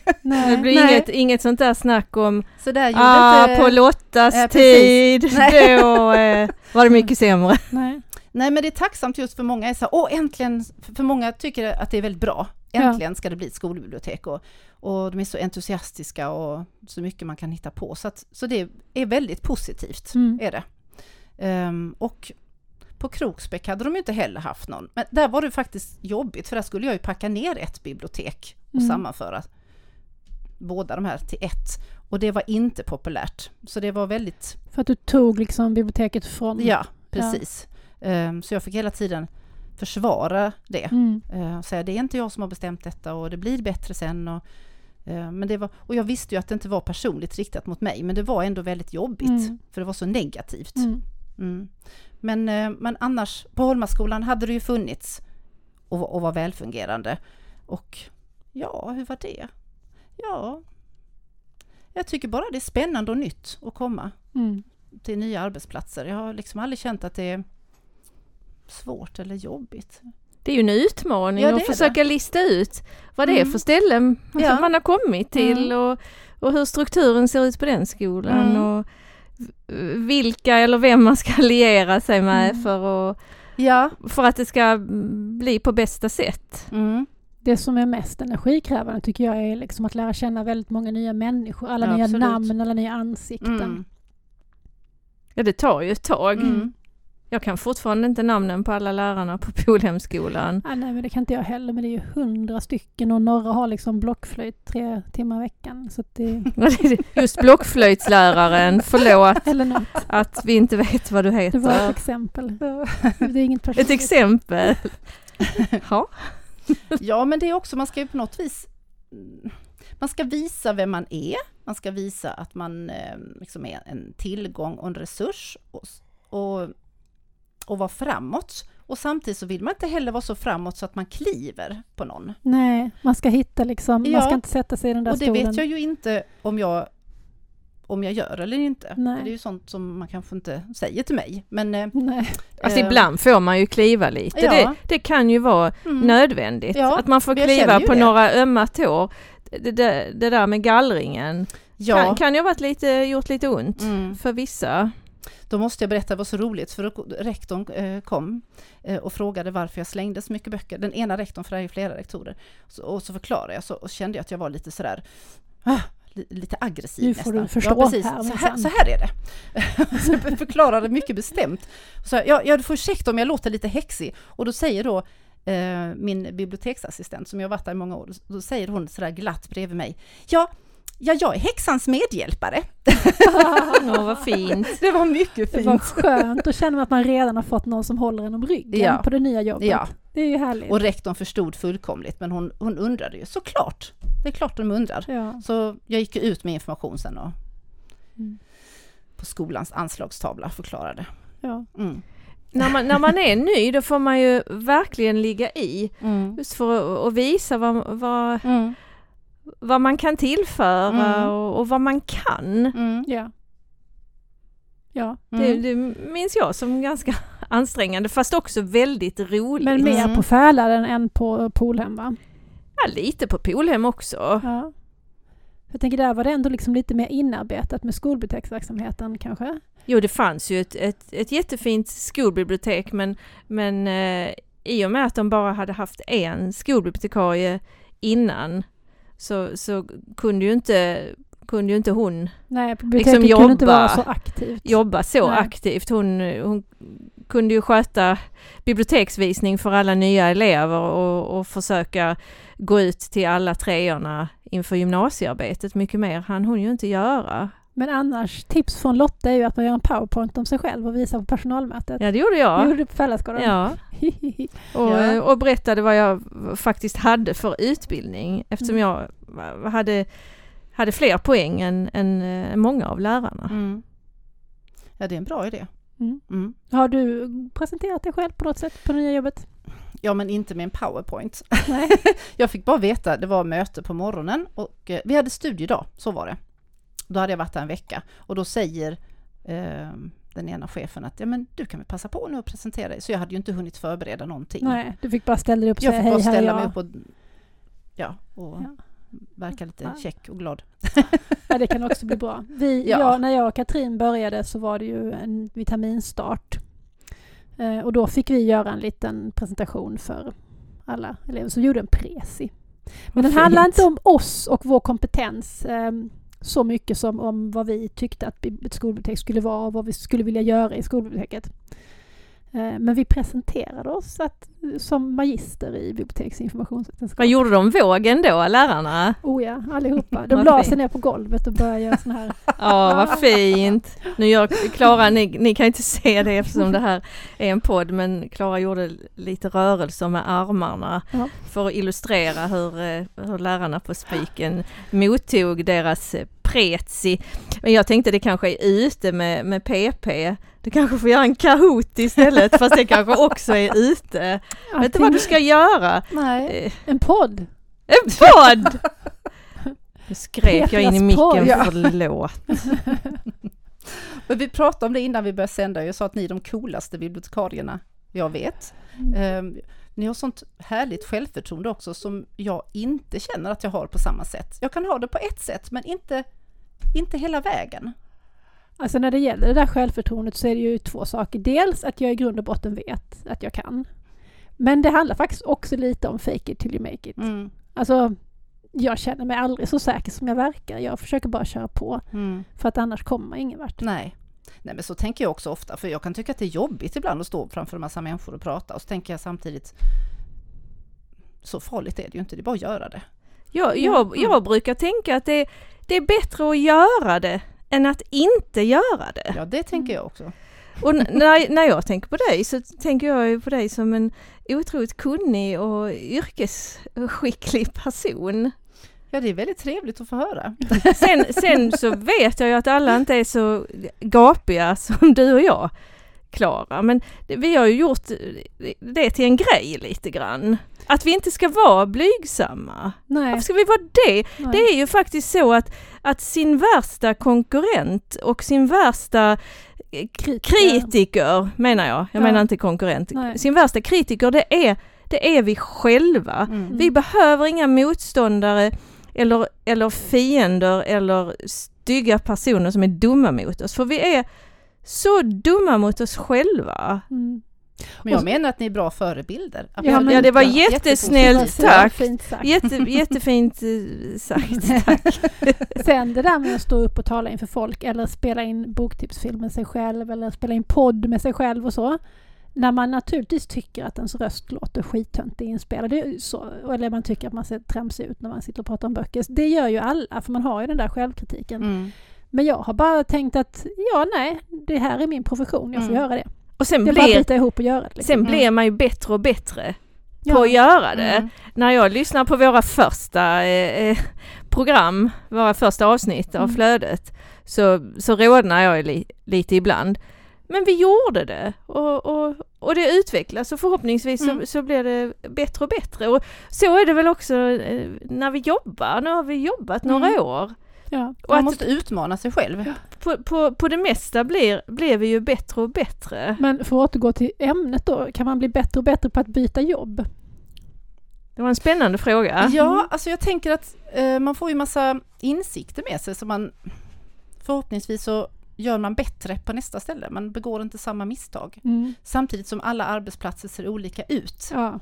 Det blir Nej. inget, inget sånt där snack om Så där gjorde ah, inte... på Lottas Ja, precis. tid, Nej. då eh, var det mycket sämre. Nej. Nej men det är tacksamt just för många är så åh äntligen, för många tycker att det är väldigt bra. Ja. Äntligen ska det bli ett skolbibliotek och, och de är så entusiastiska och så mycket man kan hitta på. Så, att, så det är väldigt positivt, Mm. är det. Ehm, och på Kroksbäck hade de ju inte heller haft någon. Men där var det faktiskt jobbigt för där skulle jag ju packa ner ett bibliotek och Mm. sammanföra båda de här till ett. Och det var inte populärt. Så det var väldigt För att du tog liksom biblioteket från... Ja, precis. Ehm, så jag fick hela tiden försvara det. Mm. Uh, och säga det är inte jag som har bestämt detta och det blir bättre sen. Och, eh, men det var, och jag visste ju att det inte var personligt riktat mot mig men det var ändå väldigt jobbigt Mm. för det var så negativt. Mm. Mm. Men, eh, men annars, på Holmaskolan hade det ju funnits och, var- och var välfungerande. Och ja, hur var det? Ja, jag tycker bara det är spännande och nytt att komma Mm. till nya arbetsplatser. Jag har liksom aldrig känt att det är svårt eller jobbigt. Det är ju en utmaning Ja, det att är försöka lista ut vad det är Mm. för ställen Ja. man har kommit till Mm. och, och hur strukturen ser ut på den skolan Mm. och vilka eller vem man ska liera sig med Mm. för, att, Ja. för att det ska bli på bästa sätt. Mm. Det som är mest energikrävande tycker jag är liksom att lära känna väldigt många nya människor, alla Ja, nya absolut. namn, alla nya ansikten. Mm. Ja det tar ju ett tag. Mm. Jag kan fortfarande inte namnen på alla lärarna på Polhemskolan. Ah, nej men det kan inte jag heller men det är ju hundra stycken och några har liksom blockflöjt tre timmar i veckan. Så att det, Just blockflöjtsläraren, förlåt eller något. att vi inte vet vad du Det var ett heter. exempel. Det är inget personligt. Ett exempel. Ja. Ja, men det är också, man ska ju på något vis man ska visa vem man är, man ska visa att man eh, liksom är en tillgång och en resurs och, och, och vara framåt. Och samtidigt så vill man inte heller vara så framåt så att man kliver på någon. Nej, man ska hitta liksom, man Ja. ska inte sätta sig i den där Och det stolen. vet jag ju inte om jag, om jag gör eller inte. Nej. Det är ju sånt som man kanske inte säger till mig. Men, eh, Nej. Alltså eh, ibland får man ju kliva lite. Ja. Det, det kan ju vara mm, nödvändigt. Ja, att man får kliva på det. några ömma tår. Det, det, det där med gallringen ja, kan, kan ju ha varit lite, gjort lite ont Mm. för vissa. Då måste jag berätta, det var så roligt för rektorn eh, kom eh, och frågade varför jag slängde så mycket böcker. Den ena rektorn, för det är ju flera rektorer. Och så förklarade jag så, och kände jag att jag var lite sådär ah, li- lite aggressiv Nu får du nästan. förstå ja, precis. här, så, här, så här är det. så jag förklarade mycket bestämt. Så jag, ja, ja, du får ursäkta om jag låter lite häxig. Och då säger då eh, min biblioteksassistent som jag har varit där i många år, då säger hon sådär glatt bredvid mig. Ja, Ja, jag är häxans medhjälpare. Åh, vad fint. Det var mycket Det var skönt, då känner man att man redan har fått någon som håller en om ryggen Ja. på det nya jobbet. Ja, Det är ju härligt. och rektorn förstod fullkomligt, men hon, hon undrade ju såklart. Det är klart de undrar. Ja. Så jag gick ut med information sen och Mm. på skolans anslagstavla förklarade. Ja. Mm. när, man, när man är ny då får man ju verkligen ligga i. Mm. Just för att, att visa vad, vad, Mm. Vad man kan tillföra Mm. och, och vad man kan. Mm. ja. Ja, Det, Mm. det minns jag som ganska ansträngande fast också väldigt roligt. men mer Mm. på Fäladen än på Polhem va? Ja, lite på Polhem också. Ja. Jag tänker där var det ändå liksom lite mer inarbetat med skolbiblioteksverksamheten kanske? Jo, det fanns ju ett, ett, ett jättefint skolbibliotek men, men eh, i och med att de bara hade haft en skolbibliotekarie innan så, så kunde ju inte kunde ju inte hon Nej, Liksom kunde inte jobba- vara så aktivt. jobba så Nej. aktivt. Hon, hon kunde ju sköta biblioteksvisning för alla nya elever och, och försöka gå ut till alla treorna inför gymnasiearbetet. Mycket mer hann hon ju inte göra. Men annars, tips från Lotta är ju att man gör en powerpoint om sig själv och visar på personalmötet. Ja, det gjorde Det jag. gjorde du på Fälladsgården? Ja, och, och berättade vad jag faktiskt hade för utbildning eftersom Mm. jag hade, hade fler poäng än, än eh, många av lärarna. Mm. Ja, det är en bra idé. Mm. Mm. Har du presenterat dig själv på något sätt på det nya jobbet? Ja, men inte med en powerpoint. Nej. Jag fick bara veta, det var möte på morgonen och eh, vi hade studiedag, så var det. Då hade jag varit där en vecka och då säger eh, den ena chefen att ja, men du kan väl passa på nu och presentera dig. Så jag hade ju inte hunnit förbereda någonting. Nej, du fick bara ställa dig upp och jag säga fick hej, bara här är ställa mig jag. upp och, ja, och Ja. verka lite Ja. check och glad. Ja, det kan också bli bra. Vi, Ja. ja. när jag och Katrin började så var det ju en vitaminstart. Eh, och då fick vi göra en liten presentation för alla elever som gjorde en presi. Men den Vad handlar fint. inte om oss och vår kompetens eh, så mycket som om vad vi tyckte att ett skolbibliotek skulle vara och vad vi skulle vilja göra i skolbiblioteket. Eh, men vi presenterade oss att, som magister i biblioteksinformationsvetenskap. Vad gjorde de vågen då, lärarna? Oh ja, allihopa. De la sig ner på golvet och började göra sån här Ja, vad fint. Nu gör Klara, ni, ni kan inte se det eftersom det här är en podd, men Klara gjorde lite rörelser med armarna Ja. för att illustrera hur, eh, hur lärarna på Spiken mottog deras eh, prezi. Men jag tänkte det kanske är ute med, med PP. Du kanske får göra en Kahoot istället, fast det kanske också är ute. Vet du vad du ska göra? Nej, Eh, en podd. En podd! Nu skrek jag in i micken, Ja. förlåt. Men vi pratade om det innan vi började sända. Jag sa att ni är de coolaste bibliotekarierna jag vet. Eh, ni har sånt härligt självförtroende också som jag inte känner att jag har på samma sätt. Jag kan ha det på ett sätt men inte, inte hela vägen. Alltså när det gäller det där självförtroendet så är det ju två saker. Dels att jag i grund och botten vet att jag kan. Men det handlar faktiskt också lite om fake it till you make it. Mm. Alltså, jag känner mig aldrig så säker som jag verkar. Jag försöker bara köra på. Mm. För att annars kommer man ingen vart. Nej. Nej men så tänker jag också ofta, för jag kan tycka att det är jobbigt ibland att stå framför en massa människor och prata och så tänker jag samtidigt så farligt är det ju inte, det är bara att göra det. Jag, jag, jag brukar tänka att det, det är bättre att göra det än att inte göra det. Ja det tänker jag också. Och n- när, när jag tänker på dig så tänker jag ju på dig som en otroligt kunnig och yrkesskicklig person. Ja det är väldigt trevligt att få höra. Sen, sen så vet jag ju att alla inte är så gapiga som du och jag, Klara. Men vi har ju gjort det till en grej lite grann. Att vi inte ska vara blygsamma. Nej. Varför ska vi vara det? nej. Det är ju faktiskt så att, att sin värsta konkurrent och sin värsta eh, Kritiker. kritiker, menar jag, jag Ja. menar inte konkurrent, Nej. sin värsta kritiker det är, det är vi själva. Mm. Vi behöver inga motståndare eller, eller fiender eller stygga personer som är dumma mot oss, för vi är så dumma mot oss själva. Mm. Men jag menar att ni är bra förebilder. Ja, men- Ja, det var jättesnällt, tack. Fint sagt. Jätte, jättefint eh, sagt. Tack. Sen det där med att stå upp och tala inför folk eller spela in boktipsfilm med sig själv eller spela in podd med sig själv och så. när man naturligtvis tycker att ens röst låter skittöntig inspelad, så, eller man tycker att man ser tramsig ut när man sitter och pratar om böcker. Det gör ju alla, för man har ju den där självkritiken. Mm. Men jag har bara tänkt att, ja nej, det här är min profession, jag får Mm. göra det. Och sen, Det bara blir, bita ihop och göra det. Liksom. sen Mm. blir man ju bättre och bättre på Ja. att göra det. Mm. När jag lyssnar på våra första eh, eh, program, våra första avsnitt av Mm. flödet, så, så rodnar jag li, lite ibland. Men vi gjorde det och, och, och det utvecklas och förhoppningsvis Mm. så, så blir det bättre och bättre. Och så är det väl också eh, när vi jobbar. Nu har vi jobbat några Mm. år. Ja. Och Man måste utmana sig själv. på, på, på det mesta blir, blir vi ju bättre och bättre. Men för att återgå till ämnet då, kan man bli bättre och bättre på att byta jobb? Det var en spännande fråga. Ja, alltså jag tänker att eh, man får ju massa insikter med sig som man förhoppningsvis så gör man bättre på nästa ställe. Man begår inte samma misstag. Mm. Samtidigt som alla arbetsplatser ser olika ut. Ja.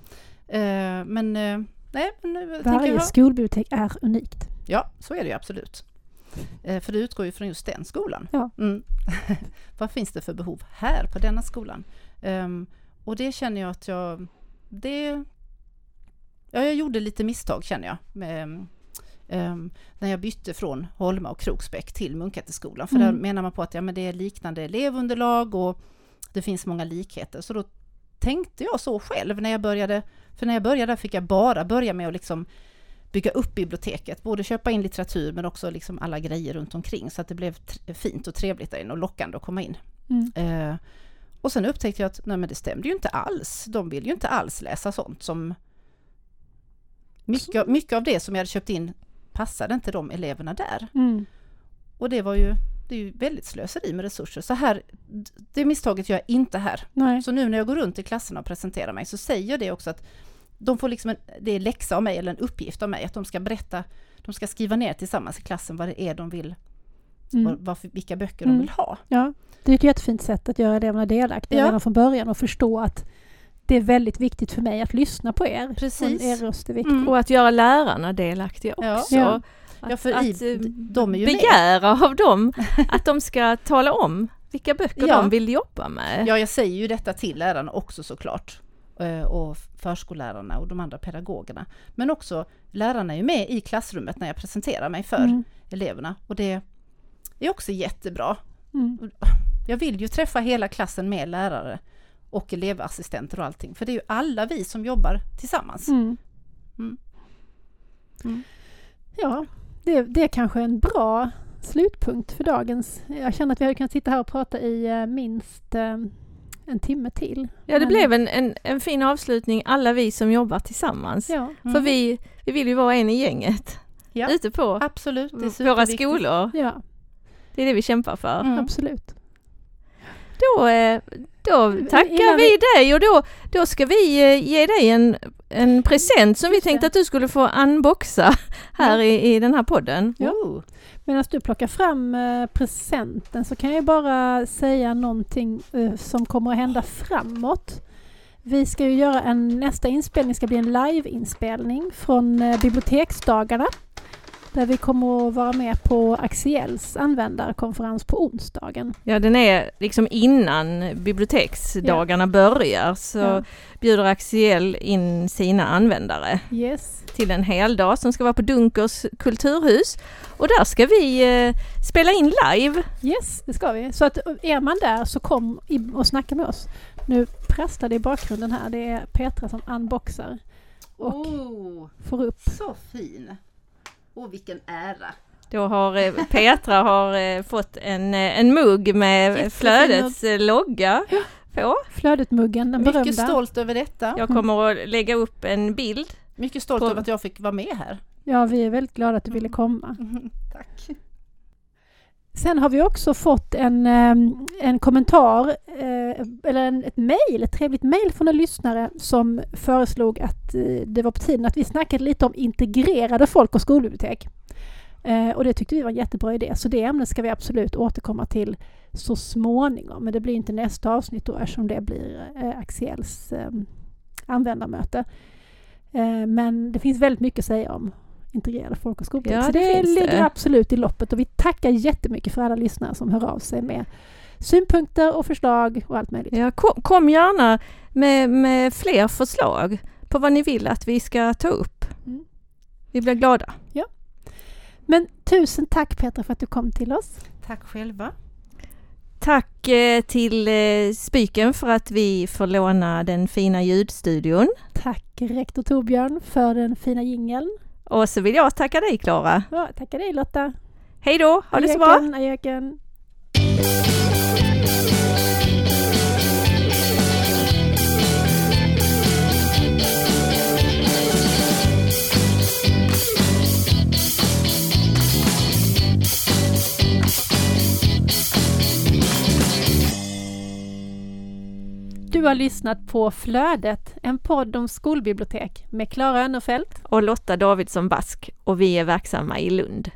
Eh, men eh, nej, men nu Varje jag... skolbibliotek är unikt. Ja, så är det ju absolut. Eh, för det utgår ju från just den skolan. Ja. Mm. Vad finns det för behov här på denna skolan? Ehm, och det känner jag att jag... Det, ja, jag gjorde lite misstag känner jag. Med, ehm, när jag bytte från Holma och Kroksbäck till Munkatteskolan. För Mm. där menar man på att ja, men det är liknande elevunderlag och det finns många likheter. Så då tänkte jag så själv när jag började. För när jag började fick jag bara börja med att liksom bygga upp biblioteket, både köpa in litteratur men också liksom alla grejer runt omkring så att det blev fint och trevligt där inne och lockande att komma in. Mm. Eh, och sen upptäckte jag att nej men det stämde ju inte alls. De vill ju inte alls läsa sånt som... Mycket, mycket av det som jag hade köpt in passade inte de eleverna där. Mm. Och det var ju, det är ju väldigt slöseri med resurser. Så här, det misstaget gör jag inte här. Nej. Så nu när jag går runt i klasserna och presenterar mig så säger jag det också att de får liksom en, det är läxa av mig eller en uppgift av mig att de ska berätta, de ska skriva ner tillsammans i klassen vad det är de vill, Mm. vad, vilka böcker Mm. de vill ha. Ja, det är ett jättefint sätt att göra eleverna delaktiga Ja. redan från början och förstå att det är väldigt viktigt för mig att lyssna på er. Precis. Och er röst är viktig. Mm. Och att göra lärarna delaktiga också. Ja. Att, Ja, för att, i, eh, de är ju med. begära av dem att de ska tala om vilka böcker Ja. de vill jobba med. Ja, jag säger ju detta till lärarna också såklart. Eh, Och förskollärarna och de andra pedagogerna. Men också lärarna är med i klassrummet när jag presenterar mig för Mm. eleverna. Och det är också jättebra. Mm. Jag vill ju träffa hela klassen med lärare och elevassistenter och allting. För det är ju alla vi som jobbar tillsammans. Mm. Mm. Mm. Ja, det, det är kanske en bra slutpunkt för dagens. Jag känner att vi hade kunnat sitta här och prata i eh, minst eh, en timme till. Ja, det Men- blev en, en, en fin avslutning, alla vi som jobbar tillsammans. Ja, Mm. För vi, vi vill ju vara en i gänget, Ja. ute på Absolut, det är våra skolor. ja Det är det vi kämpar för. Mm. absolut. Då, eh, då tackar Innan vi dig och då, då ska vi eh, ge dig en, en present som vi tänkte att du skulle få unboxa här i, i den här podden. Ja. Medan du plockar fram eh, presenten så kan jag bara säga någonting eh, som kommer att hända framåt. Vi ska ju göra en, nästa inspelning ska bli en liveinspelning från eh, biblioteksdagarna. Där vi kommer att vara med på Axiells användarkonferens på onsdagen. Ja, den är liksom innan biblioteksdagarna börjar så Ja. bjuder Axiell in sina användare Yes. till en heldag som ska vara på Dunkers kulturhus. Och där ska vi eh, spela in live. Yes, det ska vi. Så att eh, är man där så kom in och snacka med oss. Nu prasslar det i bakgrunden här. Det är Petra som unboxar och Oh, får upp. så fin! Och vilken ära! Då har eh, Petra har eh, fått en, eh, en mugg med Jättefin flödets eh, logga på. Flödet-muggen, den berömda. Mycket stolt över detta. Jag kommer att lägga upp en bild. Mycket stolt På- över att jag fick vara med här. Ja, vi är väldigt glada att du ville komma. Tack. Sen har vi också fått en, ehm, en kommentar, eh, eller en, ett mejl, ett trevligt mejl från en lyssnare som föreslog att eh, det var på tiden att vi snackade lite om integrerade folk och skolbibliotek. Eh, och det tyckte vi var en jättebra idé, så det ämnet ska vi absolut återkomma till så småningom. Men det blir inte nästa avsnitt då eftersom det blir Axiels ehm, användarmöte. Men det finns väldigt mycket att säga om integrerade folk och skolbibliotek. Ja, så det det, finns det. ligger absolut i loppet och vi tackar jättemycket för alla lyssnare som hör av sig med synpunkter och förslag och allt möjligt. Ja, kom, kom gärna med, med fler förslag på vad ni vill att vi ska ta upp. Mm. Vi blir glada. Men tusen tack Petra för att du kom till oss. Tack själva. Tack eh, till eh, Spyken för att vi får låna den fina ljudstudion. Tack rektor Torbjörn för den fina jingeln. Och så vill jag tacka dig Klara. Ja, tackar dig Lotta. Hej då, ha det så bra! Adjöken, Du har lyssnat på Flödet, en podd om skolbibliotek med Klara Önnerfelt Och Lotta Davidsson Bask och vi är verksamma i Lund.